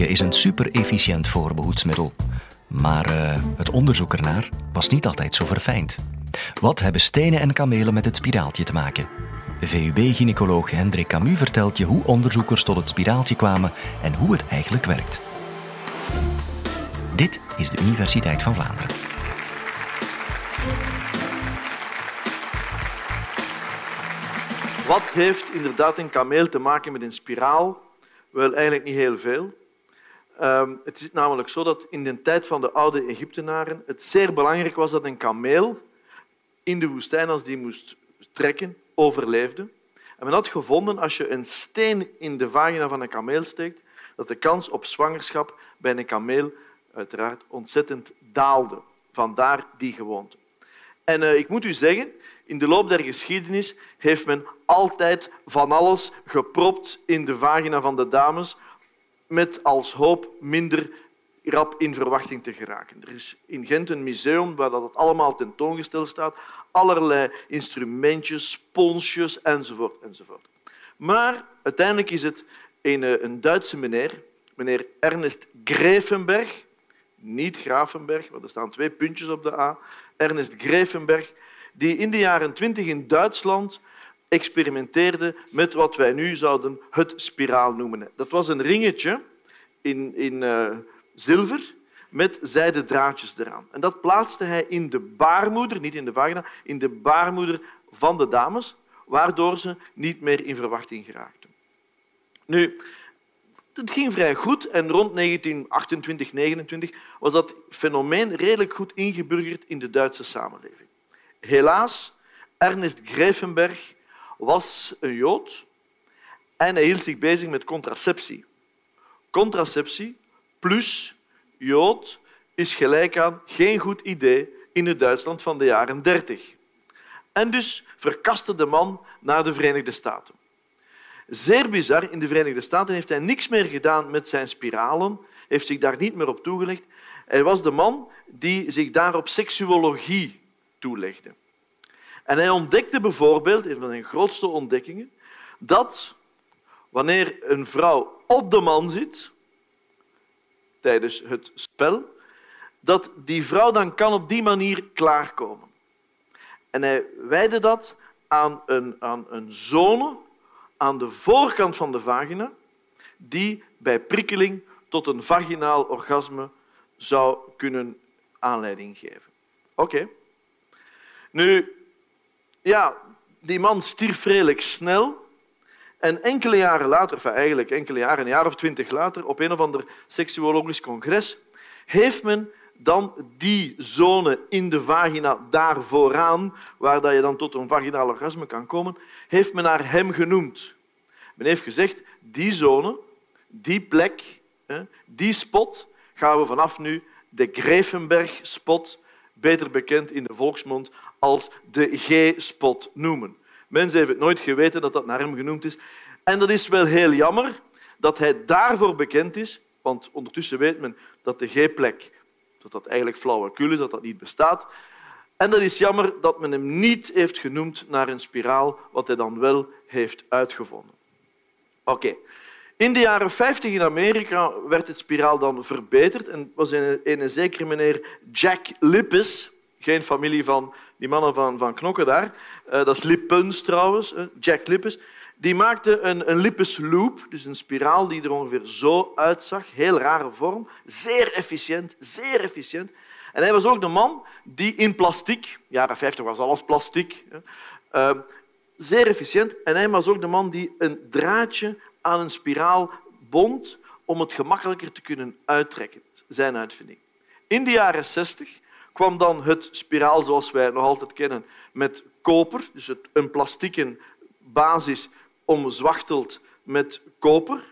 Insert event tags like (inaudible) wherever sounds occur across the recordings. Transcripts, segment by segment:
is een super-efficiënt voorbehoedsmiddel. Maar uh, het onderzoek ernaar was niet altijd zo verfijnd. Wat hebben stenen en kamelen met het spiraaltje te maken? VUB-gynaecoloog Hendrik Camus vertelt je hoe onderzoekers tot het spiraaltje kwamen en hoe het eigenlijk werkt. Dit is de Universiteit van Vlaanderen. Wat heeft inderdaad een kameel te maken met een spiraal? Wel, eigenlijk niet heel veel. Um, het is namelijk zo dat in de tijd van de oude Egyptenaren het zeer belangrijk was dat een kameel in de woestijn, als die moest trekken, overleefde. En men had gevonden, als je een steen in de vagina van een kameel steekt, dat de kans op zwangerschap bij een kameel uiteraard ontzettend daalde. Vandaar die gewoonte. En uh, ik moet u zeggen, in de loop der geschiedenis heeft men altijd van alles gepropt in de vagina van de dames, met als hoop minder rap in verwachting te geraken. Er is in Gent een museum waar dat allemaal tentoongesteld staat. Allerlei instrumentjes, sponsjes enzovoort. enzovoort. Maar uiteindelijk is het een, eh, een Duitse meneer, meneer Ernest Grevenberg, niet Gravenberg, want er staan twee puntjes op de A, Ernest Grevenberg, die in de jaren twintig in Duitsland experimenteerde met wat wij nu zouden het spiraal noemen. Dat was een ringetje in, in uh, zilver met zijden draadjes eraan. En dat plaatste hij in de baarmoeder, niet in de vagina, in de baarmoeder van de dames, waardoor ze niet meer in verwachting geraakten. Nu, het ging vrij goed en rond 1928, 29 was dat fenomeen redelijk goed ingeburgerd in de Duitse samenleving. Helaas, Ernest Grevenberg was een Jood en hij hield zich bezig met contraceptie. Contraceptie plus Jood is gelijk aan geen goed idee in het Duitsland van de jaren 30. En dus verkaste de man naar de Verenigde Staten. Zeer bizar, in de Verenigde Staten heeft hij niks meer gedaan met zijn spiralen, heeft zich daar niet meer op toegelegd. Hij was de man die zich daar op seksuologie toelegde. En hij ontdekte bijvoorbeeld, een van zijn grootste ontdekkingen, dat wanneer een vrouw op de man zit tijdens het spel, dat die vrouw dan kan op die manier klaarkomen. En hij wijde dat aan een, aan een zone aan de voorkant van de vagina die bij prikkeling tot een vaginaal orgasme zou kunnen aanleiding geven. Oké. Nu, ja, die man stierf redelijk snel. En enkele jaren later, eigenlijk enkele jaren, een jaar of twintig later, op een of ander seksuologisch congres, heeft men dan die zone in de vagina daar vooraan, waar je dan tot een vaginaal orgasme kan komen, heeft men naar hem genoemd. Men heeft gezegd, die zone, die plek, die spot, gaan we vanaf nu de Grevenberg-spot, beter bekend in de volksmond als de G-spot noemen. Mensen hebben het nooit geweten dat dat naar hem genoemd is. En dat is wel heel jammer dat hij daarvoor bekend is, want ondertussen weet men dat de G-plek dat dat eigenlijk flauwekul is, dat dat niet bestaat. En dat is jammer dat men hem niet heeft genoemd naar een spiraal, wat hij dan wel heeft uitgevonden. Oké. In de jaren 50 in Amerika werd het spiraal dan verbeterd en was een, een zekere meneer Jack Lippes, geen familie van die mannen van, van Knokken daar, uh, dat is Lippens trouwens, Jack Lippes, die maakte een, een loop, dus een spiraal die er ongeveer zo uitzag, heel rare vorm, zeer efficiënt, zeer efficiënt. En hij was ook de man die in plastic, jaren 50 was alles plastic, uh, zeer efficiënt. En hij was ook de man die een draadje aan een spiraal bond om het gemakkelijker te kunnen uittrekken. Zijn uitvinding. In de jaren 60 kwam dan het spiraal zoals wij het nog altijd kennen met koper, dus een plastieke basis omzwachteld met koper.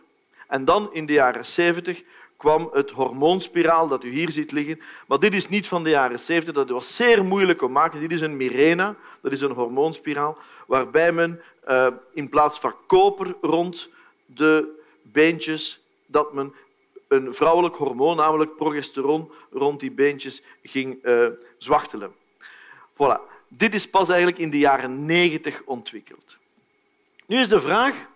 En dan in de jaren 70 kwam het hormoonspiraal dat u hier ziet liggen. Maar dit is niet van de jaren 70, dat was zeer moeilijk om maken. Dit is een Mirena, dat is een hormoonspiraal, waarbij men uh, in plaats van koper rond de beentjes, dat men een vrouwelijk hormoon, namelijk progesteron, rond die beentjes ging uh, zwachtelen. Voilà. Dit is pas eigenlijk in de jaren 90 ontwikkeld. Nu is de vraag,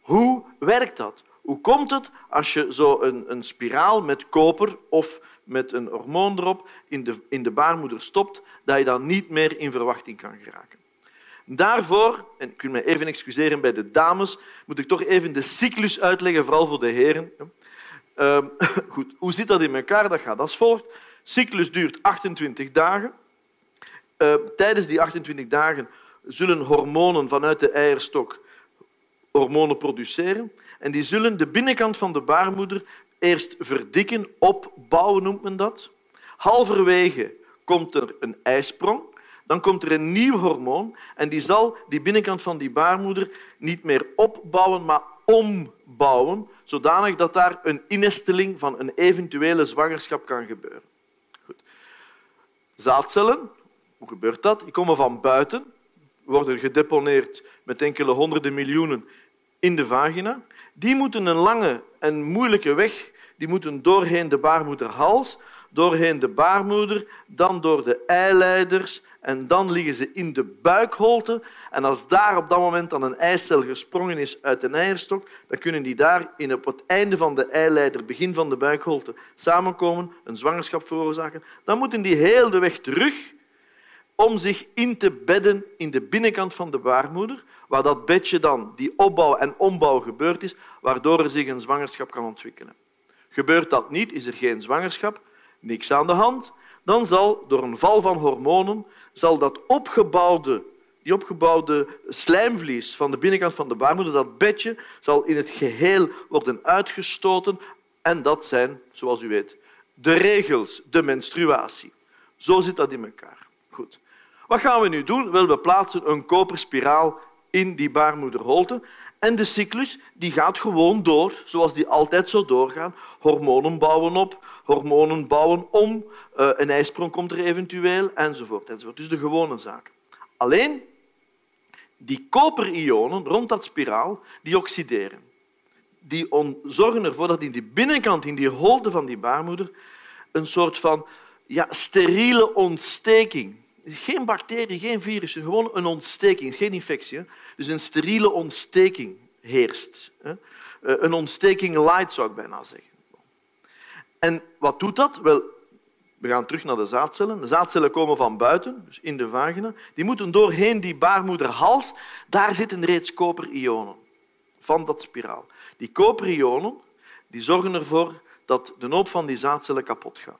hoe werkt dat? Hoe komt het als je zo een, een spiraal met koper of met een hormoon erop in de, in de baarmoeder stopt, dat je dan niet meer in verwachting kan geraken? Daarvoor, en ik wil me even excuseren bij de dames, moet ik toch even de cyclus uitleggen, vooral voor de heren. Uh, (laughs) goed, hoe zit dat in elkaar? Dat gaat als volgt. Cyclus duurt 28 dagen. Uh, tijdens die 28 dagen zullen hormonen vanuit de eierstok hormonen produceren. En die zullen de binnenkant van de baarmoeder eerst verdikken, opbouwen noemt men dat. Halverwege komt er een ijsprong. Dan komt er een nieuw hormoon en die zal die binnenkant van die baarmoeder niet meer opbouwen, maar ombouwen, zodanig dat daar een innesteling van een eventuele zwangerschap kan gebeuren. Goed. Zaadcellen, hoe gebeurt dat? Die komen van buiten, worden gedeponeerd met enkele honderden miljoenen in de vagina. Die moeten een lange en moeilijke weg die moeten doorheen de baarmoederhals, doorheen de baarmoeder, dan door de eileiders en dan liggen ze in de buikholte. En als daar op dat moment dan een eicel gesprongen is uit een eierstok, dan kunnen die daar in op het einde van de eileider, begin van de buikholte, samenkomen, een zwangerschap veroorzaken. Dan moeten die heel de weg terug om zich in te bedden in de binnenkant van de baarmoeder, waar dat bedje dan, die opbouw en ombouw gebeurd is, waardoor er zich een zwangerschap kan ontwikkelen. Gebeurt dat niet, is er geen zwangerschap, niks aan de hand, dan zal door een val van hormonen zal dat opgebouwde, die opgebouwde slijmvlies van de binnenkant van de baarmoeder, dat bedje, zal in het geheel worden uitgestoten. En dat zijn, zoals u weet, de regels, de menstruatie. Zo zit dat in elkaar. Goed. Wat gaan we nu doen? Wel, we plaatsen een koperspiraal in die baarmoederholte. En de cyclus die gaat gewoon door, zoals die altijd zou doorgaan. Hormonen bouwen op, hormonen bouwen om, eh, een ijsprong komt er eventueel, enzovoort. enzovoort. Dus de gewone zaak. Alleen, die koperionen rond dat spiraal, die oxideren. Die zorgen ervoor dat in die binnenkant, in die holte van die baarmoeder, een soort van ja, steriele ontsteking geen bacterie, geen virus, gewoon een ontsteking, geen infectie. Dus een steriele ontsteking heerst. Eh, een ontsteking light zou ik bijna zeggen. En wat doet dat? Wel, we gaan terug naar de zaadcellen. De zaadcellen komen van buiten, dus in de vagina. Die moeten doorheen die baarmoederhals. Daar zitten reeds koperionen van dat spiraal. Die koperionen die zorgen ervoor dat de hoop van die zaadcellen kapot gaat.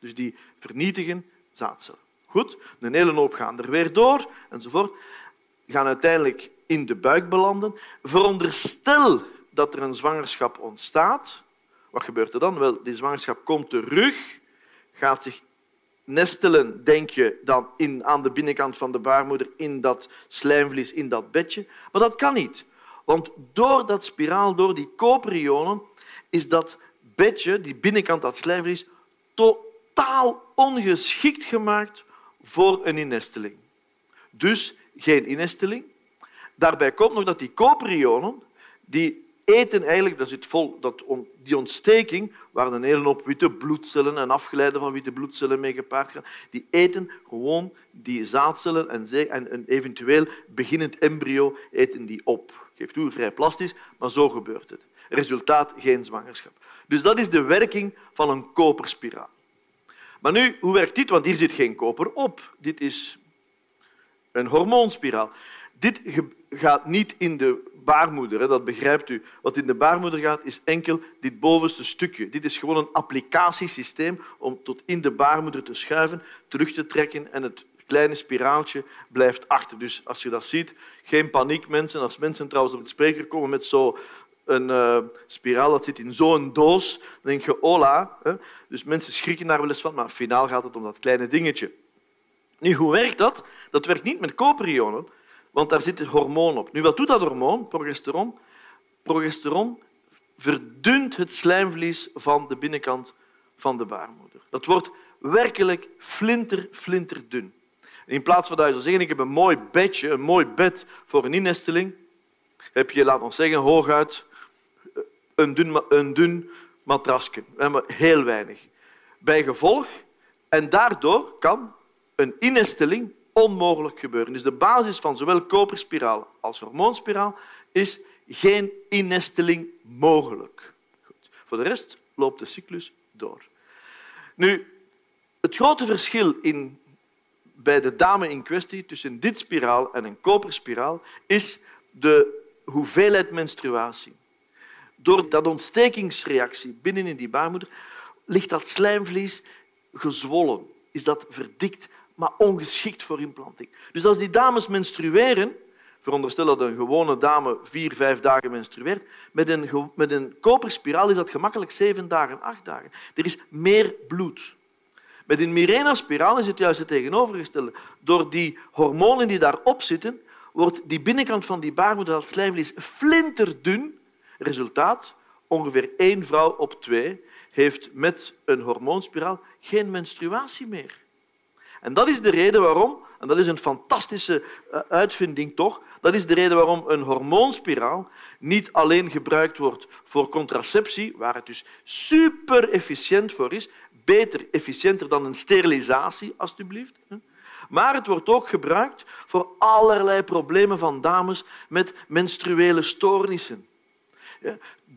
Dus die vernietigen zaadcellen. Goed, een hele hoop gaan er weer door, enzovoort. Gaan uiteindelijk in de buik belanden. Veronderstel dat er een zwangerschap ontstaat. Wat gebeurt er dan? Wel, die zwangerschap komt terug, gaat zich nestelen, denk je, dan in, aan de binnenkant van de baarmoeder, in dat slijmvlies, in dat bedje. Maar dat kan niet. Want door dat spiraal, door die koperionen, is dat bedje, die binnenkant, dat slijmvlies, totaal ongeschikt gemaakt voor een innesteling. Dus geen innesteling. Daarbij komt nog dat die koperionen, die eten eigenlijk, dat zit vol, dat, die ontsteking, waar een hele hoop witte bloedcellen en afgeleiden van witte bloedcellen mee gepaard gaan, die eten gewoon die zaadcellen en, en een eventueel beginnend embryo eten die op. Geeft toe, vrij plastisch, maar zo gebeurt het. Resultaat, geen zwangerschap. Dus dat is de werking van een koperspiraal. Maar nu, hoe werkt dit? Want hier zit geen koper op. Dit is een hormoonspiraal. Dit gaat niet in de baarmoeder, dat begrijpt u. Wat in de baarmoeder gaat, is enkel dit bovenste stukje. Dit is gewoon een applicatiesysteem om tot in de baarmoeder te schuiven, terug te trekken en het kleine spiraaltje blijft achter. Dus als je dat ziet, geen paniek, mensen. Als mensen trouwens op het spreker komen met zo een uh, spiraal dat zit in zo'n doos, dan denk je, hola. Dus mensen schrikken daar wel eens van, maar finaal gaat het om dat kleine dingetje. Nu, hoe werkt dat? Dat werkt niet met koperionen, want daar zit een hormoon op. Nu, wat doet dat hormoon, progesteron? Progesteron verdunt het slijmvlies van de binnenkant van de baarmoeder. Dat wordt werkelijk flinter, flinterdun. In plaats van dat je zou zeggen, ik heb een mooi bedje, een mooi bed voor een innesteling, heb je, laat ons zeggen, hooguit een dun, een dun matrasje. Heel weinig. Bij gevolg, en daardoor kan een innesteling onmogelijk gebeuren. Dus de basis van zowel koperspiraal als hormoonspiraal is geen innesteling mogelijk. Goed. Voor de rest loopt de cyclus door. Nu, het grote verschil in, bij de dame in kwestie tussen dit spiraal en een koperspiraal is de hoeveelheid menstruatie. Door dat ontstekingsreactie binnenin die baarmoeder ligt dat slijmvlies gezwollen, is dat verdikt, maar ongeschikt voor implanting. Dus als die dames menstrueren, veronderstel dat een gewone dame vier, vijf dagen menstrueert, met een, met een koperspiraal is dat gemakkelijk zeven dagen, acht dagen. Er is meer bloed. Met een Mirena-spiraal is het juist het tegenovergestelde. Door die hormonen die daarop zitten, wordt die binnenkant van die baarmoeder, dat slijmvlies, flinterdun. Resultaat, ongeveer één vrouw op twee heeft met een hormoonspiraal geen menstruatie meer. En dat is de reden waarom, en dat is een fantastische eh, uitvinding toch, dat is de reden waarom een hormoonspiraal niet alleen gebruikt wordt voor contraceptie, waar het dus super efficiënt voor is, beter, efficiënter dan een sterilisatie, alstublieft. Maar het wordt ook gebruikt voor allerlei problemen van dames met menstruele stoornissen.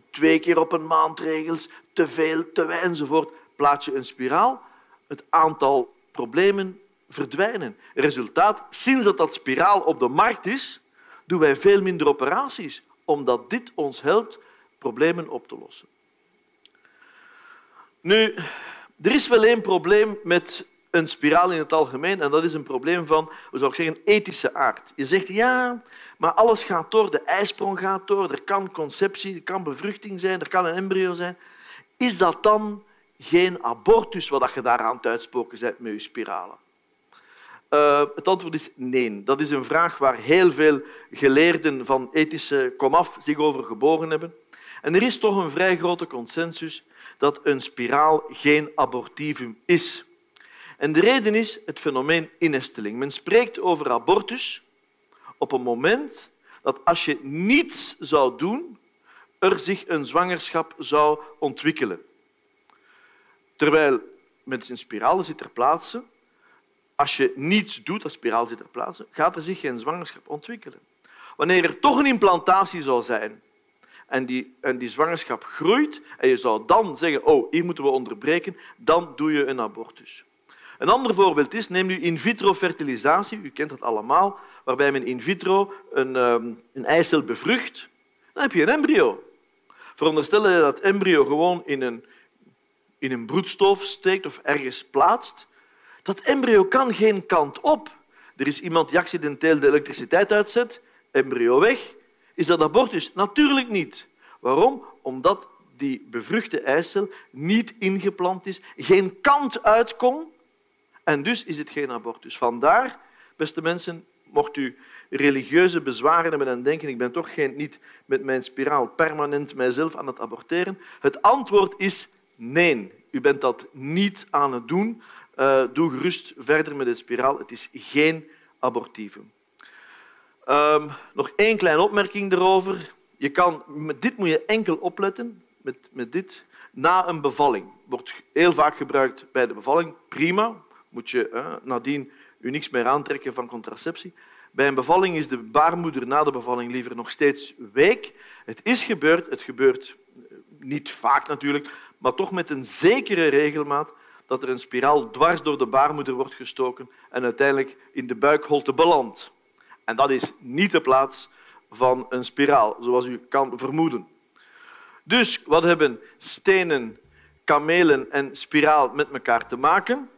Twee keer op een maand regels, te veel, te weinig enzovoort. Plaats je een spiraal, het aantal problemen verdwijnen. Resultaat, sinds dat dat spiraal op de markt is, doen wij veel minder operaties, omdat dit ons helpt problemen op te lossen. Nu, er is wel één probleem met een spiraal in het algemeen en dat is een probleem van, zou ik zeggen, ethische aard. Je zegt ja, maar alles gaat door, de ijsprong gaat door, er kan conceptie, er kan bevruchting zijn, er kan een embryo zijn. Is dat dan geen abortus wat je daar aan het uitspoken bent met je spiralen? Uh, het antwoord is nee. Dat is een vraag waar heel veel geleerden van ethische komaf zich over gebogen hebben. En er is toch een vrij grote consensus dat een spiraal geen abortivum is. En de reden is het fenomeen innesteling. Men spreekt over abortus op een moment dat als je niets zou doen, er zich een zwangerschap zou ontwikkelen. Terwijl met een spiraal zit ter plaatse, als je niets doet, als spiraal zit ter plaatse, gaat er zich geen zwangerschap ontwikkelen. Wanneer er toch een implantatie zou zijn en die, en die zwangerschap groeit en je zou dan zeggen, oh, hier moeten we onderbreken, dan doe je een abortus. Een ander voorbeeld is, neem nu in vitro fertilisatie, u kent dat allemaal, waarbij men in vitro een, ehm, een eicel bevrucht, dan heb je een embryo. Veronderstel je dat embryo gewoon in een, in een broedstoof steekt of ergens plaatst. Dat embryo kan geen kant op. Er is iemand die accidenteel de elektriciteit uitzet, embryo weg. Is dat abortus? Natuurlijk niet. Waarom? Omdat die bevruchte eicel niet ingeplant is, geen kant uit kon en dus is het geen abortus. Vandaar, beste mensen, mocht u religieuze bezwaren hebben en denken ik ben toch geen, niet met mijn spiraal permanent mijzelf aan het aborteren. Het antwoord is nee. U bent dat niet aan het doen. Uh, doe gerust verder met het spiraal. Het is geen abortivum. Um, nog één kleine opmerking erover. Je kan, met dit moet je enkel opletten. Met, met dit. Na een bevalling. Wordt heel vaak gebruikt bij de bevalling. Prima. Moet je eh, nadien u niks meer aantrekken van contraceptie. Bij een bevalling is de baarmoeder na de bevalling liever nog steeds week. Het is gebeurd, het gebeurt eh, niet vaak natuurlijk, maar toch met een zekere regelmaat dat er een spiraal dwars door de baarmoeder wordt gestoken en uiteindelijk in de buikholte belandt. En dat is niet de plaats van een spiraal, zoals u kan vermoeden. Dus wat hebben stenen, kamelen en spiraal met elkaar te maken?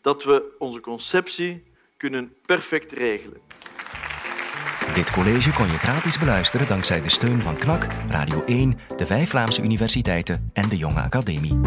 Dat we onze conceptie kunnen perfect regelen. Dit college kon je gratis beluisteren dankzij de steun van KNAK, Radio 1, de vijf Vlaamse universiteiten en de Jonge Academie.